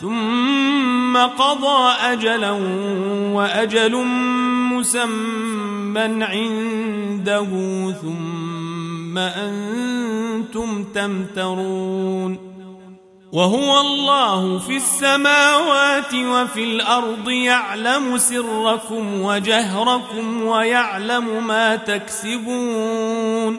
ثم قضى أجلا وأجل مسمى عنده ثم أنتم تمترون وهو الله في السماوات وفي الأرض يعلم سركم وجهركم ويعلم ما تكسبون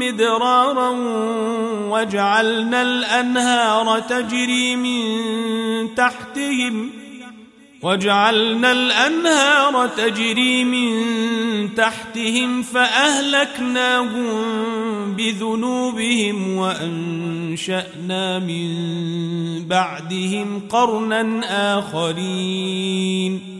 مدرارا وجعلنا الأنهار تجري من تحتهم وجعلنا الأنهار تجري من تحتهم فأهلكناهم بذنوبهم وأنشأنا من بعدهم قرنا آخرين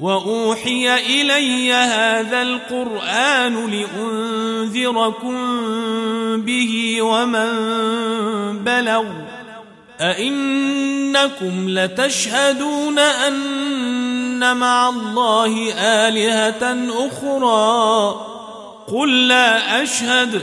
وأوحي إلي هذا القرآن لأنذركم به ومن بلغ أئنكم لتشهدون أن مع الله آلهة أخرى قل لا أشهد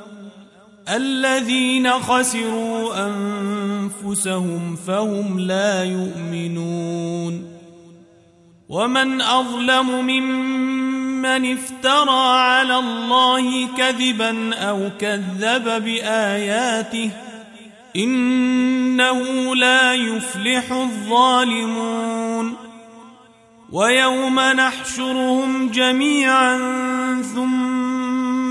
الذين خسروا أنفسهم فهم لا يؤمنون ومن أظلم ممن افترى على الله كذبا أو كذب بآياته إنه لا يفلح الظالمون ويوم نحشرهم جميعا ثم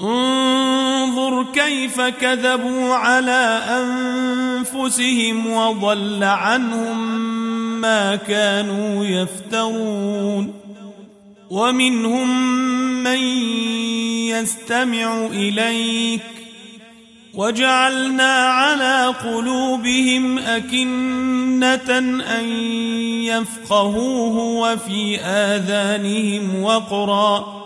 انظر كيف كذبوا على أنفسهم وضل عنهم ما كانوا يفترون. ومنهم من يستمع إليك. وجعلنا على قلوبهم أكنة أن يفقهوه وفي آذانهم وقرا.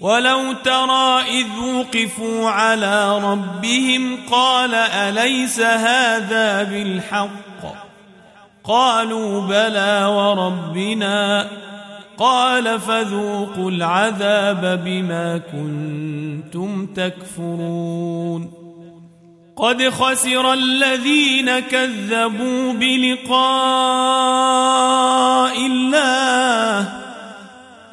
ولو ترى اذ وقفوا على ربهم قال اليس هذا بالحق قالوا بلى وربنا قال فذوقوا العذاب بما كنتم تكفرون قد خسر الذين كذبوا بلقاء الله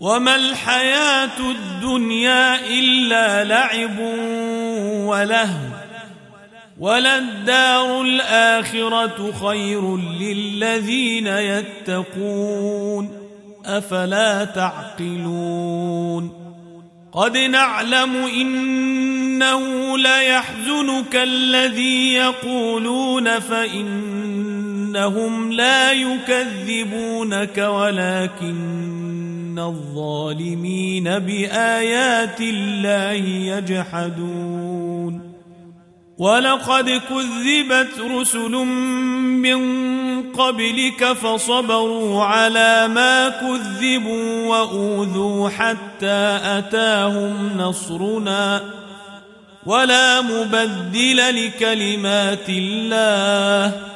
وما الحياة الدنيا إلا لعب ولهو وللدار الآخرة خير للذين يتقون أفلا تعقلون قد نعلم إنه ليحزنك الذي يقولون فإنهم لا يكذبونك ولكن الظالمين بآيات الله يجحدون ولقد كذبت رسل من قبلك فصبروا على ما كذبوا واوذوا حتى اتاهم نصرنا ولا مبدل لكلمات الله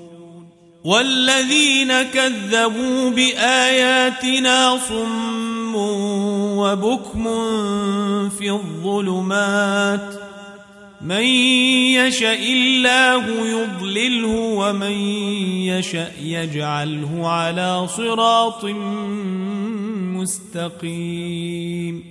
والذين كذبوا بآياتنا صم وبكم في الظلمات من يشاء الله يضلله ومن يشاء يجعله على صراط مستقيم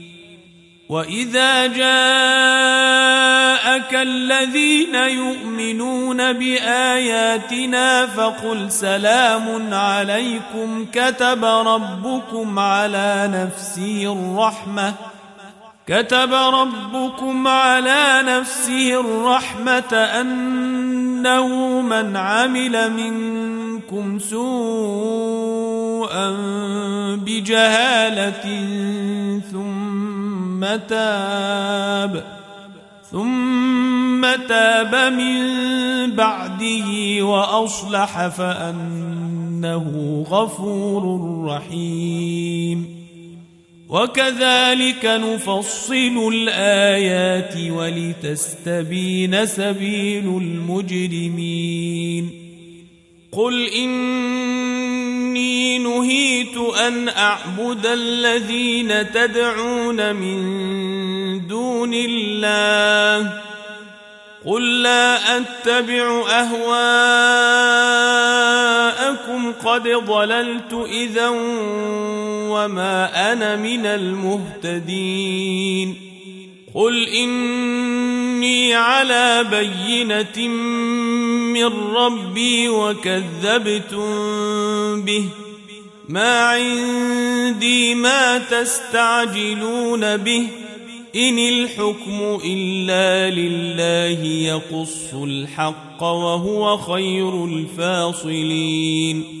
واذا جاءك الذين يؤمنون باياتنا فقل سلام عليكم كتب ربكم على نفسه الرحمه كتب ربكم على نفسه الرحمه انه من عمل منكم سوءا بجهاله ثم ثم تاب ثم تاب من بعده وأصلح فأنه غفور رحيم. وكذلك نفصل الآيات ولتستبين سبيل المجرمين. قل إني نهيت أن أعبد الذين تدعون من دون الله قل لا أتبع أهواءكم قد ضللت إذا وما أنا من المهتدين قل إني على بينة من ربي وكذبتم به ما عندي ما تستعجلون به إن الحكم إلا لله يقص الحق وهو خير الفاصلين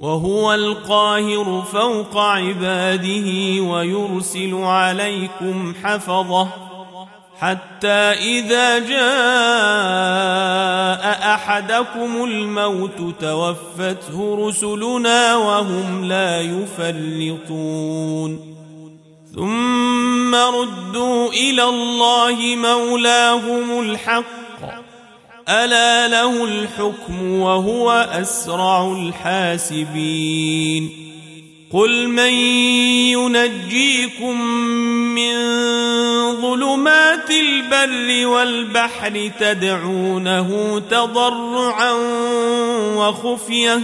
وهو القاهر فوق عباده ويرسل عليكم حفظه حتى إذا جاء أحدكم الموت توفته رسلنا وهم لا يفرطون ثم ردوا إلى الله مولاهم الحق ألا له الحكم وهو أسرع الحاسبين. قل من ينجيكم من ظلمات البر والبحر تدعونه تضرعا وخفية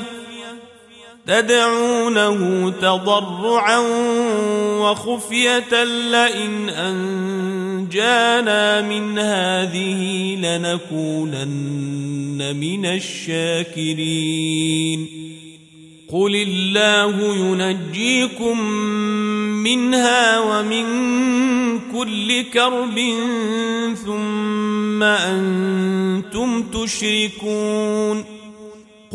تدعونه تضرعا وخفية لئن أنجانا من هذه لنكونن من الشاكرين. قل الله ينجيكم منها ومن كل كرب ثم أنتم تشركون.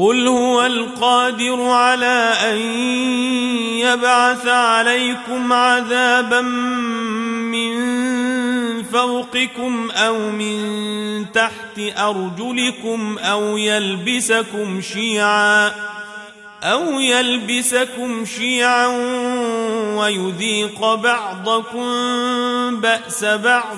قل هو القادر على ان يبعث عليكم عذابا من فوقكم أو من تحت ارجلكم أو يلبسكم شيعا أو يلبسكم شيعا ويذيق بعضكم باس بعض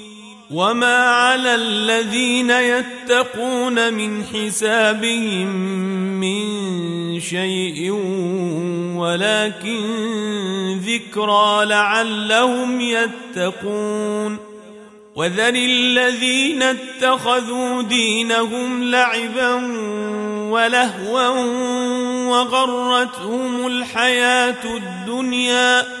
وما على الذين يتقون من حسابهم من شيء ولكن ذكرى لعلهم يتقون وذر الذين اتخذوا دينهم لعبا ولهوا وغرتهم الحياة الدنيا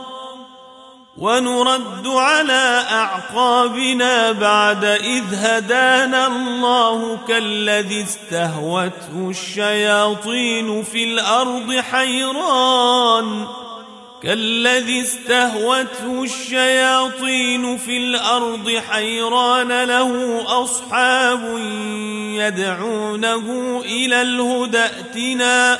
ونرد على أعقابنا بعد إذ هدانا الله كالذي استهوته الشياطين في الأرض حيران كالذي استهوته الشياطين في الأرض حيران له أصحاب يدعونه إلى الهدى ائتنا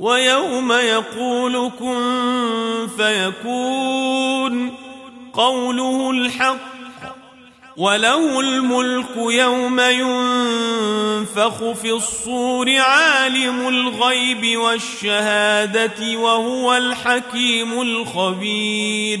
ويوم يقول كن فيكون قوله الحق وله الملك يوم ينفخ في الصور عالم الغيب والشهادة وهو الحكيم الخبير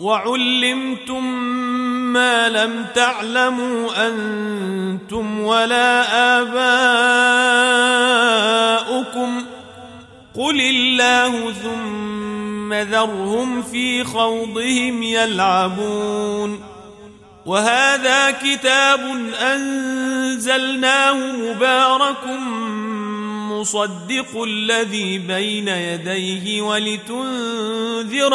وعلمتم ما لم تعلموا أنتم ولا آباؤكم قل الله ثم ذرهم في خوضهم يلعبون وهذا كتاب أنزلناه مبارك مصدق الذي بين يديه ولتنذر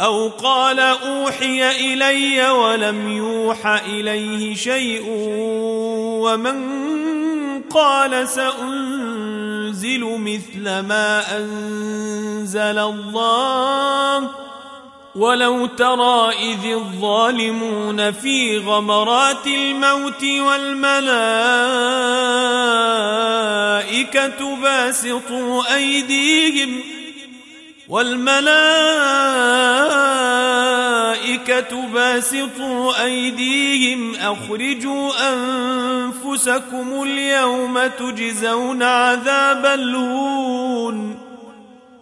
أو قال أوحي إلي ولم يوح إليه شيء ومن قال سأنزل مثل ما أنزل الله ولو ترى إذ الظالمون في غمرات الموت والملائكة باسطوا أيديهم والملائكة باسطوا أيديهم أخرجوا أنفسكم اليوم تجزون عذاب الهون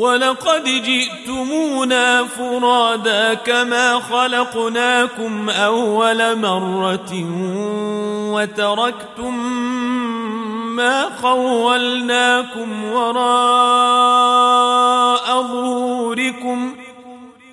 ولقد جئتمونا فرادا كما خلقناكم أول مرة وتركتم ما خولناكم وراء ظهوركم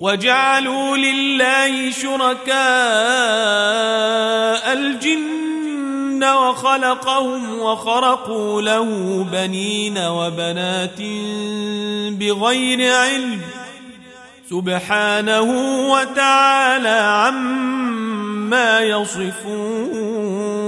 وجعلوا لله شركاء الجن وخلقهم وخرقوا له بنين وبنات بغير علم سبحانه وتعالى عما يصفون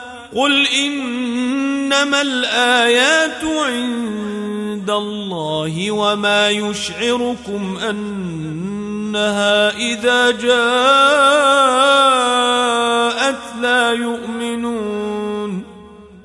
قل إنما الآيات عند الله وما يشعركم أنها إذا جاءت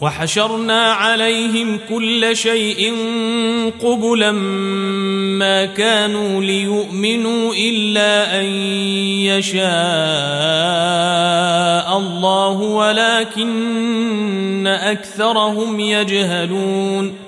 وحشرنا عليهم كل شيء قبلا ما كانوا ليؤمنوا إلا أن يشاء الله ولكن أكثرهم يجهلون.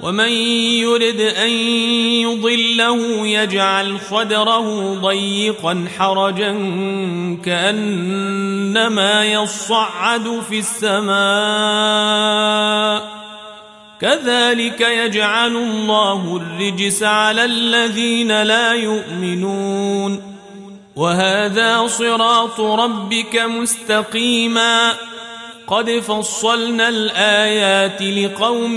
ومن يرد أن يضله يجعل صدره ضيقا حرجا كأنما يصعد في السماء كذلك يجعل الله الرجس على الذين لا يؤمنون وهذا صراط ربك مستقيما قد فصلنا الآيات لقوم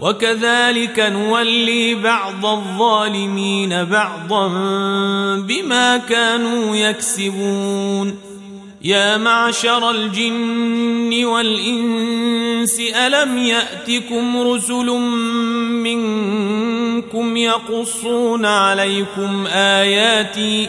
وكذلك نولي بعض الظالمين بعضا بما كانوا يكسبون. يا معشر الجن والإنس ألم يأتكم رسل منكم يقصون عليكم آياتي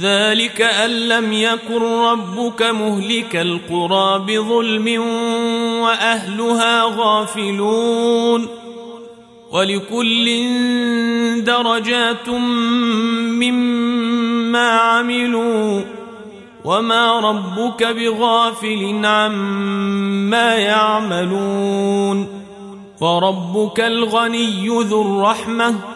ذلك أن لم يكن ربك مهلك القرى بظلم وأهلها غافلون ولكل درجات مما عملوا وما ربك بغافل عما يعملون فربك الغني ذو الرحمة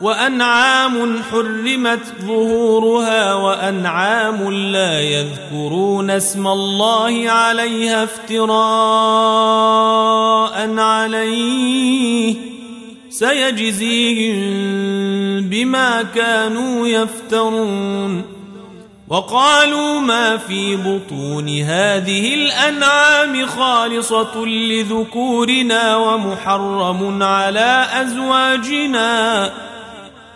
وأنعام حرمت ظهورها وأنعام لا يذكرون اسم الله عليها افتراء عليه سيجزيهم بما كانوا يفترون وقالوا ما في بطون هذه الأنعام خالصة لذكورنا ومحرم على أزواجنا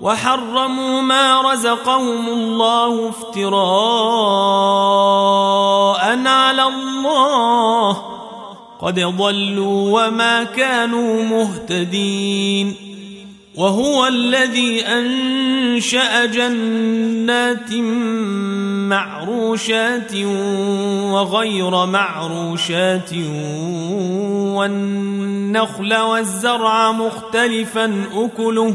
وحرموا ما رزقهم الله افتراء على الله. قد ضلوا وما كانوا مهتدين. وهو الذي أنشأ جنات معروشات وغير معروشات والنخل والزرع مختلفا أكله.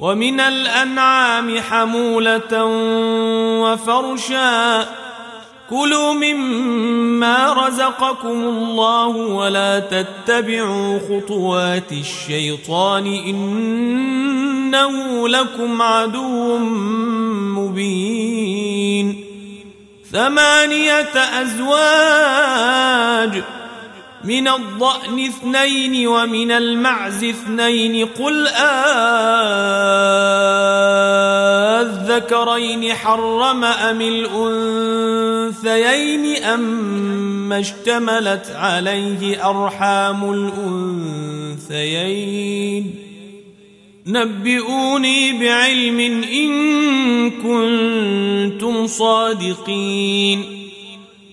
ومن الأنعام حمولة وفرشا. كلوا مما رزقكم الله ولا تتبعوا خطوات الشيطان. إنه لكم عدو مبين. ثمانية أزواج. من الضأن اثنين ومن المعز اثنين. قل أذكرين حرم أم الأنثيين أم اشتملت عليه أرحام الأنثيين. نبئوني بعلم إن كنتم صادقين.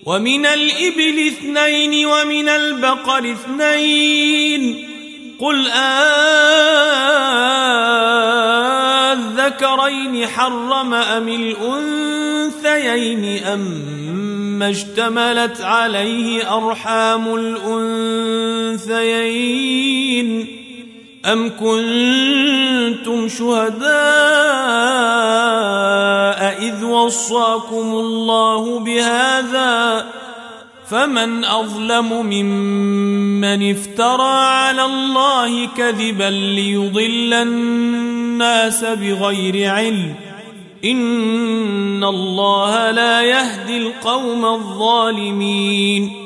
ومن الإبل اثنين ومن البقر اثنين. قل أذكرين حرم أم الأنثيين أم اشتملت عليه أرحام الأنثيين؟ أم كنتم شهداء إذ وصاكم الله بهذا فمن أظلم ممن افترى على الله كذبا ليضل الناس بغير علم إن الله لا يهدي القوم الظالمين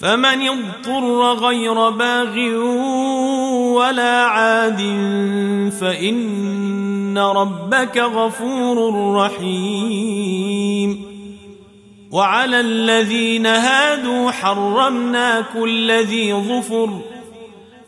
فمن اضطر غير باغ ولا عاد فإن ربك غفور رحيم. وعلى الذين هادوا حرمنا كل ذي ظفر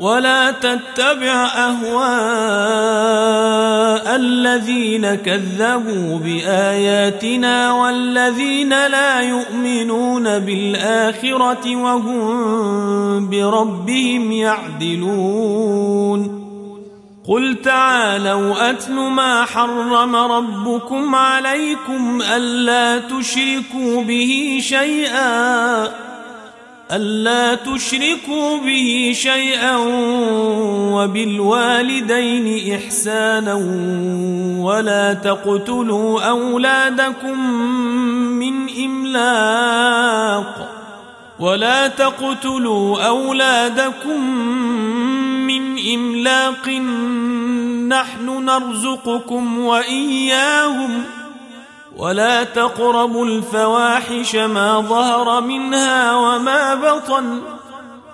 ولا تتبع أهواء الذين كذبوا بآياتنا والذين لا يؤمنون بالآخرة وهم بربهم يعدلون. قل تعالوا أتل ما حرم ربكم عليكم ألا تشركوا به شيئا ألا تشركوا به شيئا وبالوالدين إحسانا ولا تقتلوا أولادكم من إملاق ولا تقتلوا أولادكم من إملاق نحن نرزقكم وإياهم ۖ ولا تقربوا الفواحش ما ظهر منها وما بطن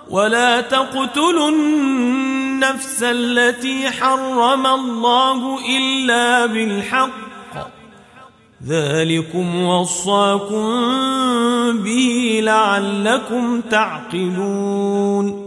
ولا تقتلوا النفس التي حرم الله إلا بالحق. ذلكم وصاكم به لعلكم تعقلون.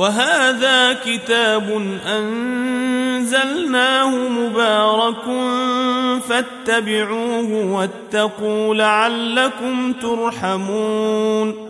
وهذا كتاب أنزلناه مبارك فاتبعوه واتقوا لعلكم ترحمون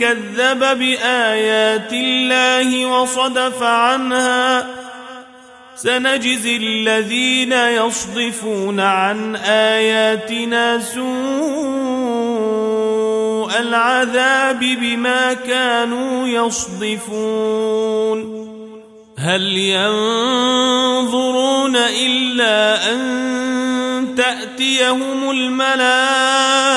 كذب بآيات الله وصدف عنها. سنجزي الذين يصدفون عن آياتنا سوء العذاب بما كانوا يصدفون. هل ينظرون إلا أن تأتيهم الملائكة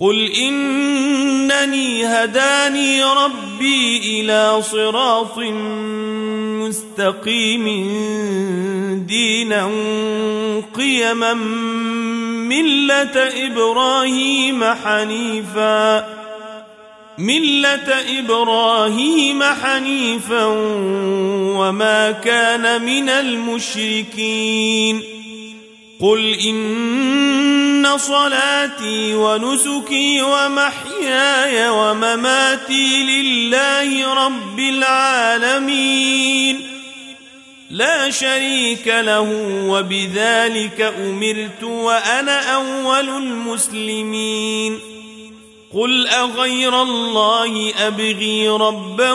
قل إنني هداني ربي إلى صراط مستقيم دينا قيما ملة إبراهيم حنيفا ملة إبراهيم حنيفا وما كان من المشركين قل إن صلاتي ونسكي ومحياي ومماتي لله رب العالمين لا شريك له وبذلك أمرت وأنا أول المسلمين قل أغير الله أبغي ربا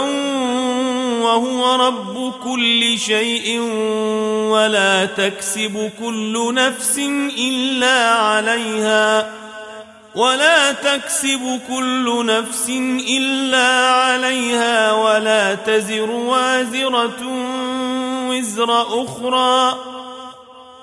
وهو رب كل شيء ولا تكسب كل نفس إلا عليها ولا تكسب كل نفس إلا عليها ولا تزر وازرة وزر أخرى